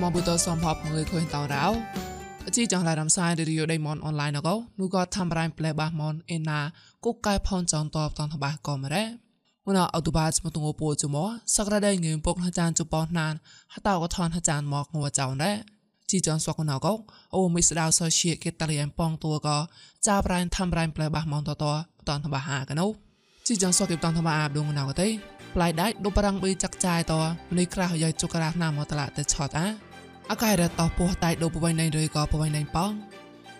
មកបុតសំភពមើលឃើញតរោអជីចង់ឡារំសាយរីយោដេមនអនឡាញកោនោះក៏ធ្វើរ៉ៃផ្លែបាសមនអេណាគុកកែផនចងតបតនតបាក៏មរ៉េមុនអត់បាស្មទងពោជមសក្រដៃងើពុកអាចារ្យជប៉ុនណានហតក៏ថនអាចារ្យមកងួចៅរ៉េជីចនស្វកណកោអូមិស្ដៅសជាគេតលៀនប៉ងតួក៏ចាប្រៃធ្វើរ៉ៃផ្លែបាសមនតតតនតបាហាកណូជីចនស្វកគេតនតបាអាបដងណៅកទេ ប្លាយដៃដូប្រាំងបីចាក់ចាយតនេះក្រាស់យាយជុករាស់ណាមកតឡាតែឆតអាអកាយរតោពោះតៃដូបបៃណៃឬក៏បបៃណៃប៉ង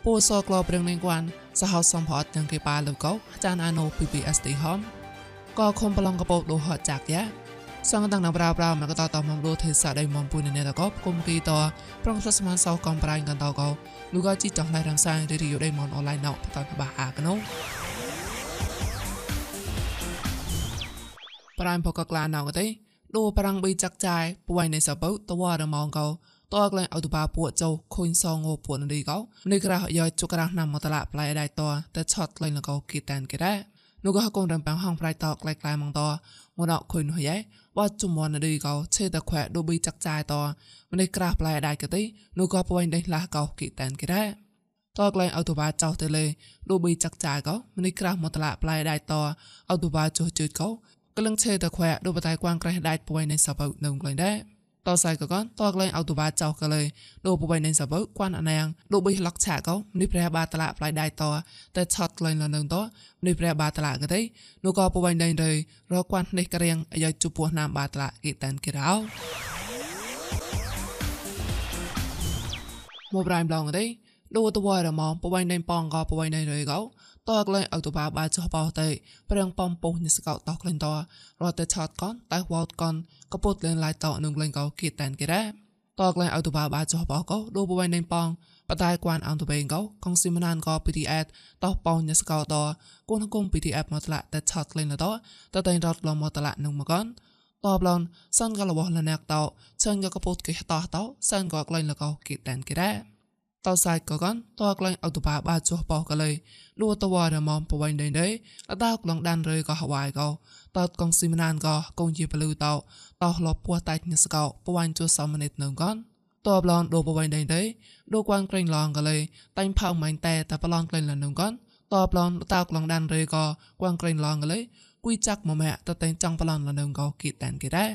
ពូសក្លោព្រៀងនឹងគួនសហសំផតទាំងគេប៉ាលោកកោចានអាណូ PPSD ហំក៏ខំប្រឡងកបោដូហតចាក់យ៉ាសងតាំងណាប្រាប្រាមកតតមមលោទេសាដៃមមពុននេតកបគុំគីតប្រងសស្មានសោកំប្រៃកន្តកោលោកក៏ជីចង់ណៃរងសាយរីយោដៃមនអនឡាញណោបតបបាអាកណូ ប្រាំផកក្លាណៅកទេដូប្រាំងបីចាក់ចាយពួយនៃសបោតវ៉ារមងកោតើក្លែងអត់បាពួកចោខុញសងងពួកនរីកោនេះក្រះយោជុករះណាំមកតឡាប្លែដៃតតែឆតក្លែងលកោគីតានគេដែរនោះក៏កូនរំបាំងហងប្រៃតក្លែក្លែមកតមកដកខុញហយ៉ៃវ៉ាជុំនរីកោឆេតខ្វែដូប៊ីចាក់ចាយតម្នេះក្រះប្លែដៃកទេនោះក៏ពួយដេះលះកោគីតានគេដែរតក្លែងអត់បាចោទៅលេដូប៊ីចាក់ចាយកោម្នេះក្រះមកតឡាប្លែដៃតអត់បាចុះជឿកោ ក្លឹងឆេតខ្វែដូបតៃគួងក្រេះដៃពួយនៃសបៅនៅក្លែងដែរតសៃកកនតកលែងអោតបាចោកលេដូបបៃនៃសបគួនអណាងដូបិលកឆាកោនេះព្រះបាតឡាផ្លៃដៃតតែឆត់ក្លែងលនឹងតនេះព្រះបាតឡាកទេនោះក៏បបៃនៃររគួននេះករៀងអាយជពោះណាមបាតឡាគីតានគិរោមកប្រៃម្លងទេ ដូតវ៉ារមបបៃនៃប៉ងក៏បបៃនៃរកោតើក្លែងអត់បាបាចុះបោតេប្រងបំពុះញស្កោតោក្លែងតរត់តែឆតកនតែវ៉ោតកនកពុតលេងឡាយតនឹងក្លែងកោគៀតានគេដែរតើក្លែងអត់បាបាចុះបោកោដូបបៃណេប៉ងបតែគួនអន្តបេងកោកងស៊ីមណានកោ PTS តោប៉ងញស្កោតគូនគុំ PTS មកតឡាតែឆតក្លែងលតតតែរត់លមកតឡានឹងមកកនតបឡនសានកលវលណាក់តោសានកកពុតគេតោតោសានកក្លែងលកោគៀតានគេដែរ តោសាយកកនតក្លែងអត់បាបាចុះបោកលេលួតវ៉ារមមបវៃដេដេអតោក្លងដានរើក៏ហវាយកោតតកងស៊ីមណានក៏កងជាបលឺតោតោលពោះតៃញស្កោបវៃចុះសមនិតនឹងកនតបឡនដូបវៃដេដេដូគួងក្រែងឡងកលេតៃផៅម៉ៃតែតបឡនក្លែងលនឹងកនតបឡនតោក្លងដានរើក៏គួងក្រែងឡងកលេគួយចាក់មកម៉ាក់តតែចង់បឡនលនឹងក៏គីតានគេដែរ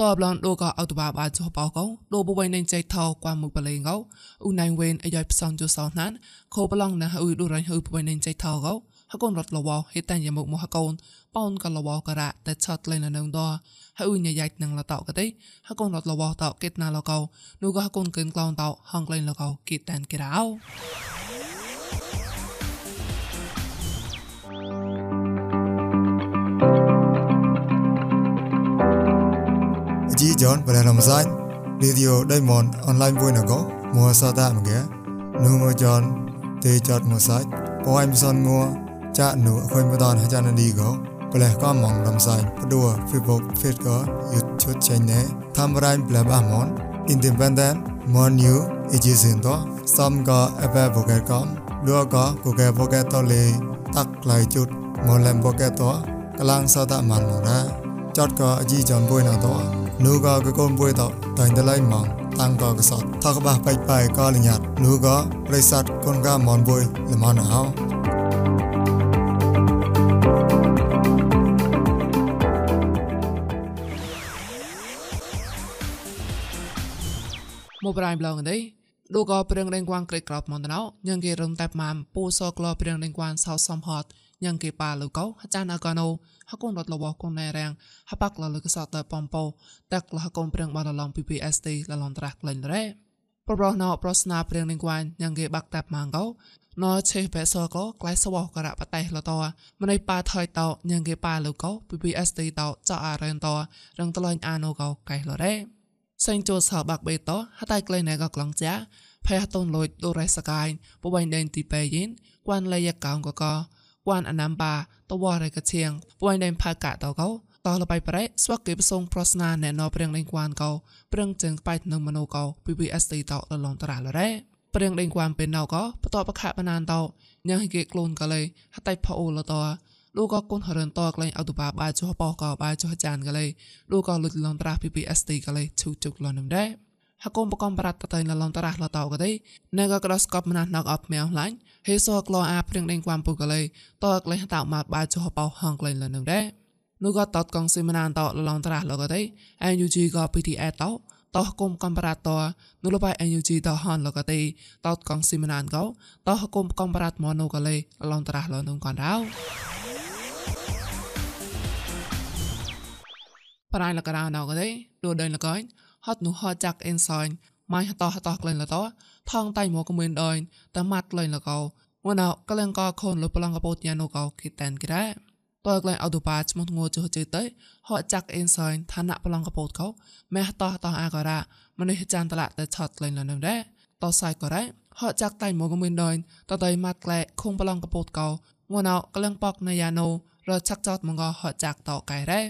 តបឡនដូក៏អត់បាបាចុះបោកោដូបបៃណេចៃថោគួមុបលេងកោអ៊ូណៃវេនអាយផ្សងជុសោណានខោបឡងណាអ៊ូដូរៃហ៊ូបបៃណេចៃថោកោហកូនរត់លវហេតានយមុកមកហកូនប៉ោនកលវការៈតែឆត់លេងនៅដហើយអ៊ូញ៉ៃនឹងលតោកទេហកូនរត់លវតោកេតណាលកោនូក៏ហកូនគិនក្លងតោហងក្លែងលកោគិតតានគេរោ ji jon và làm sai video đây món online vui nào có, mua sao ta mà ghé. Nu mua jon thì chọn mua sai có em son mua cha nửa khơi mua đòn hay cha nó đi có và là có mong làm sai bắt đua facebook facebook có, youtube channel tham gia em là ba món. Independent, món new ý chí xin đó xong có apple vô cái con có của cái vô cái to lì. Tắc lại chút một lần vô cái to. กลางซาตะมันหมดนะจอดก็จีจอนบุยนาตัว นูก็กะกนป่วยต่อตังตะไลมองตังก็กะสอดทอกบะไปไปก็ลิญาตนูก็บริษัทคนก็มอนป่วยละมอนเอาមកប្រៃប្លងទេដូក៏ព្រៀងដេងគួងក្រេកក្របមកណៅញ៉ងគេរំតែម៉ាមពូសក្លោព្រៀងដេងគួងសោសំហត់ ញ៉ងគេប៉ាលូកោអាចារ្យអកណូហកូនរត់លវកូនណែរាំងហបាក់លលកសតតែបំពោតាក់លហកូនព្រៀងបានឡង PPST លឡនត្រាស់ក្លែងរ៉េប្រប្រណោប្រស្នាព្រៀងនឹងគួនញ៉ងគេបាក់តាប់ម៉ាងកោណោឆេបេសកោក្លៃសវករៈបតៃលតោម្នៃប៉ាថយតោញ៉ងគេប៉ាលូកោ PPST តោចអរ៉ែនតោរងតលាញ់អានូកោកៃលរ៉េសេងចូលសបាក់បេតោហតៃក្លែងណែកោក្លងចាផែតូនលួយដូរ៉េសកាយបបៃដេនទីប៉េយិនគួនលេយកោងកក គួនអណាំបាតវ៉ារេកឈៀងពួយដេនផាកាតកោតលបៃប្រេស្វាក់គេប្រសងប្រស្នាណែណព្រៀងដេងគួនកោព្រៀងជើងបៃនឹងមនោកោ PPST តលឡងតរ៉ាលរ៉េព្រៀងដេងគួនពេលណៅកោបតបខៈបណានតញ៉ាងគេក្លូនកលេហតៃផអូលតលោកក៏គុនហរនតក្លែងអតុបាបាចុះបោះក៏បាចុះចានកលេលោកក៏លុចឡងត្រា PPST កលេឈូជុកលនំដែរ ហហកុំបកំប្រាត់តតៃណឡងតរះលតោកទេណែក៏ក្រស្កប់មណាណកអបមែវឡាញ់ហេសក្លោអាព្រៀងដេងគួមពុកលេតកលេតោម៉ាបាចុះបោហងក្លែងលនឹងដែរនោះក៏តតកងស៊ីមណានតឡងតរះលកទេអែនយូជីក៏ PTS តោតោះគុំកំប្រាតតនុលបៃអញូជីតោហនលកតេតោតកងស៊ីមណានកោតោះគុំកំប្រាតមនោកលេឡងត្រាស់លនុងកនរោប្រៃលករោណៅកទេដូដេលកៃ ហត់នោះហចាក់អេនសាញ់ម៉ៃហតោហតោក្លែងលតោថងតៃមកមិនដយតែម៉ាត់ក្លែងលកោវណៅក្លែងកោខូនលប្លងកបោតយ៉ានូកោគិតានក្រែតើក្លែងអត់ទៅបាឈ្មោះងោចុះជិតទៅហកចាក់អេនសាញឋានៈប្លង់កពតកោម៉ែតោតោអាការ៉ាម្នេះចានតឡាតែឆតក្លែងលនៅដែរតោសាយក៏រ៉ាហកចាក់តៃមកមិនដយតតៃម៉ាត់ក្លែខុងប្លង់កពតកោងណៅក្លែងប៉កណាយ៉ាណូរឆាក់ចតមកហកចាក់តោកែរ៉ា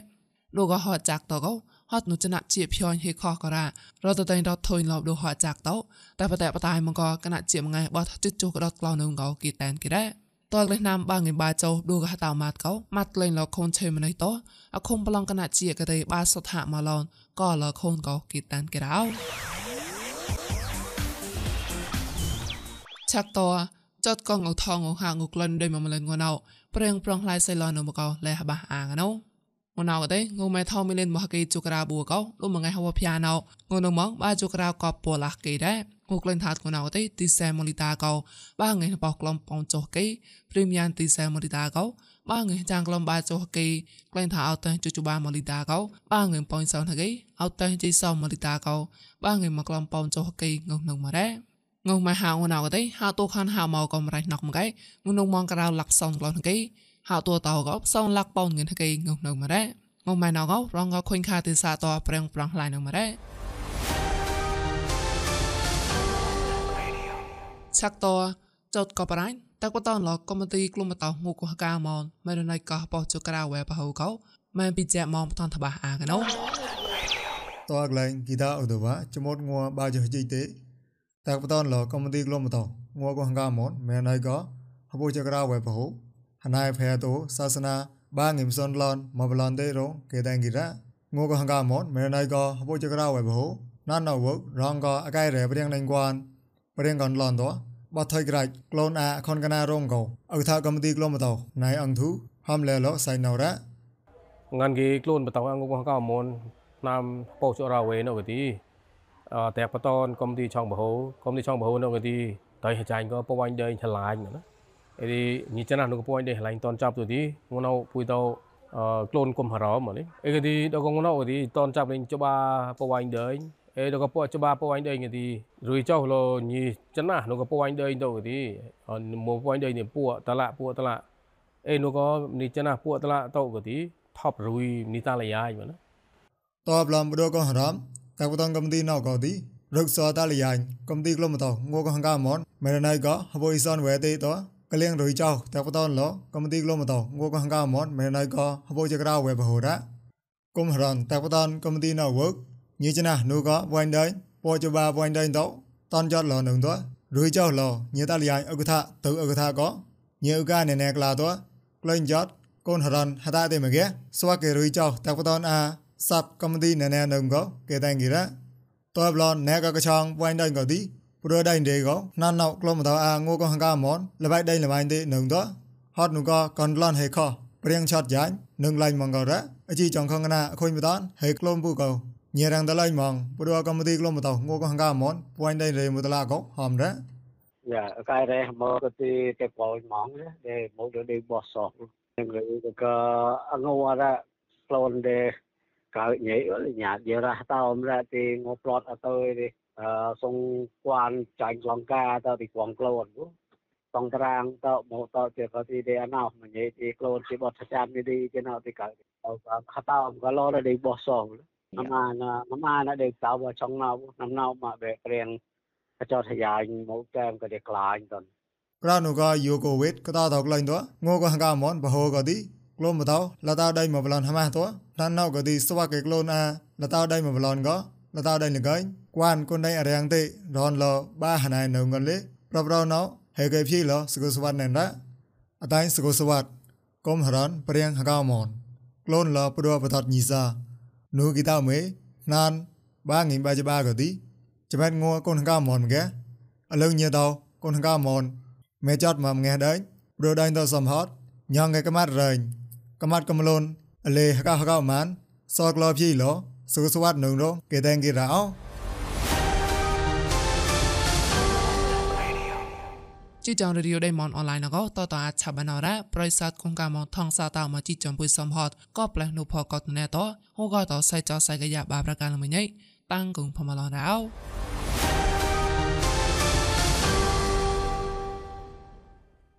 លោកក៏ហកចាក់តោកោ ហត់នុចណៈជាភ័យហេខក៏រ៉ារត់តែងរត់ថុយឡោដូហកចាក់តោតែបតែបតែមកក៏កណៈជាងថ្ងៃបោះជិតជុះក៏ដតក្លោនៅកោគីតែនគីរ៉ាតើក្លេះណាំបាងងបាចោឌូកហតៅម៉ាត់កោម៉ាត់ក្លែងលខូនឆេមណៃតោអខុំប្លង់កណាជាកទេបាសុថាម៉ាឡនក៏លខូនកោគីតានគេរោឆាក់តោចតកងអថងហាងក្លិនដោយមកម្លឹងងណៅប្រេងប្រងឡាយសៃឡនមកោលែហបាអាងណៅ ងណៅកទេងូម៉ែថោមីលេនមកគេជុក្រាប៊ូកោលុំង ngày ហវភៀណៅងូនមកបាជុក្រាកោពលាស់គេដែរងូក្លែងថាតងណៅទេទីសែម៉ូលីតាកោបាងៃបោះក្លំប៉ងចុះគេព្រីមយ៉ាងទីសែម៉ូលីតាកោបាងៃចាំងក្លំបាចុះគេក្លែងថាអត់តែជុជបាម៉ូលីតាកោបាងៃប៉ងសោថាគេអត់តែជីសោម៉ូលីតាកោបាងៃមកក្លំប៉ងចុះគេងងនឹងមករ៉េងងមកហៅណៅទេហៅទូខានហៅមកកំរៃណុកមកគេងនងមងក្រៅលាក់សងក្លងគេ ហៅតួតោក៏សងលាក់ប៉ងងិនគេងងនឹងមករ៉េងងម៉ែណៅក៏រងក៏ខុញខាទីសាតប្រេងប្រងឡាយនឹងមករ៉េឆាក់តចតក៏បរាញ់តាក់បតនលកុំទីក្លុំបតោងូកកាមនមែនណៃកោបោចក្រៅវ៉ែបហូកោមែនពីជាមងបតនតបាអាកណូតើក្លែងគីតាអត់បាចមត់ងัวបាចជីទេតាក់បតនលកុំទីក្លុំបតោងូកកាមនមែនណៃកោហបោចក្រៅវ៉ែបហូហណៃផែតោសាសនាបាងិមសុនឡនមបឡនទេរងគេតែងគីរ៉ាងូកហងកាមនមែនណៃកោហបោចក្រៅវ៉ែបហូ ណានណៅវរងកអកៃរ៉ែព្រៀងណៃគួនព្រៀងកនឡនតោបថៃក្រាច់ក្លូនអាខុនកណារងកោអ៊ឺថាកំទីក្លូនបតោណៃអងធូហំលែឡោសៃណៅរ៉ាងានគេក្លូនបតោអង្គកោមនណាមពោចរ៉ាវេនៅកទីអតែបតនកំទីឆောင်းបហូកំទីឆောင်းបហូនៅកទីតៃចា ញ់ក៏ពវាញ់ដេញឆ្លាញ់ណាអីញីចណានោះក៏ពវាញ់ដេញឆ្លាញ់តនចាប់ទៅទីងនៅពុយទៅអឺក្លូនគុំហរមនេះអីកទីដល់កងនៅកទីតនចាប់លេងចបាពវាញ់ដេញ e do ka po chaba po wain dei ngati rui chau lo ni chana no ka po wain dei do ti mo po wain dei ni pu tala pu tala e no ko ni chana pu tala to ko ti thop rui ni ta la yai ma na តបឡំបដកហរំតាកតងកំទីណៅកោទីរកសតលយាញកំទីក្លុំតោងូកហង្កាម នមេរណៃកោហបអ៊ីសនវេទេតោកលៀងរុយចៅតាកតនឡកំទីក្លុំតោងូកហង្កាមនមេរណៃកោហបចក្រៅវេបហូរ៉ាគុំហរនតាកតនកំទីណៅវឹកញីចណានូក៏វ៉ៃដៃពោចបាវ៉ៃដៃតតនចតលនឹងតរួយចោលញីតលៃអកថាទៅអកថាក៏ញីអកាណែណែក្លាត ក្លែងចតកូនហរនហតាទេមកែស្វាគេរួយចោតាក់បតនអាសាប់កំទីណែណែនឹងក៏គេតែងគិរ៉ាតបឡនណែកកឆងវ៉ៃដៃក៏ទីព្រោះដៃទេក៏ណានណៅក្លុំតអាងូក៏ហង្កាមនលបៃដៃលបៃទេនឹងតហត់នោះក៏កនឡនហេខព្រៀងឆតយ៉ាញ់នឹងឡៃមងក៏រ៉ាអជីចងខងណាអខុញបតនហេក្លុំពូក៏ញេរងតឡៃម៉ងព្រោះកំទីក្លុំតោងូកហង្កាមនពួយដៃរេមុតឡាកោហំរ៉ាយ៉ាកាយរេមកទីតែប៉ោម៉ងទេមកទៅបោះសោះនឹងក៏អងវរ៉ាក្លូនទេ កើតញ៉ៃញ៉ាតយរះតោមរ៉ាទីងូប្លត់អត់ទៅទេអឺសងគួនចាញ់ឡងកាទៅទីគងក្លូនតងត្រាងតមកតជាក៏ទីទេអណោមញ៉ៃទីក្លូនជាបត់ចាំនេះទីជាណោទីកើតអត់ខតោមក៏លោដល់ទីបោះសោះ mà mà nó được tạo vào trong nào năm nào mà về riêng cho thầy dài một kem cái được lại tuần ក្រៅនោះក៏យូកូវីដក៏តតកលែងតងូក៏ហង្កាមនបហូក៏ទី ក្លូមតោលតាដៃមកបឡនហម៉ាតឡានណៅក៏ទីស្វាកេក្លូនអាលតាដៃមកបឡនក៏លតាដៃលកៃគួនគុនដៃអរាំងទេរនលបាហណៃនៅងលេប្រប្រណៅហេកេភីលសកុសវត្តណែនរ៉អតៃសកុសវត្តកុំហរនព្រៀងហង្កាមនក្លូនលព្រោះបតតញីសានូគីតាមេណានបាងិបាចបាក៏ទីចច្បាត់ងัวកូនហង្កាមនមកែអលឹងញ៉ាតោកូនហង្កាមនមេចតមមកែដេញព្រោះដេញទៅសំហត់ញ៉ងកែកម៉ាត់រែង កម៉ាត់កំលូនអលេហកហកម៉ានសក្លោភីឡោសុសវត្តនុងរកេតែងគីរោជីចងរីយដេមនអនឡាញក៏តតអាចឆាបានរ៉ាប្រិស័តកងកាមថងសាតមកជីចំពុយសំហតក៏ផ្លេះនុផកតណែតហូក៏តសៃចសៃកយ៉ាបាប្រកាលមិញតាំងគងផមឡរោ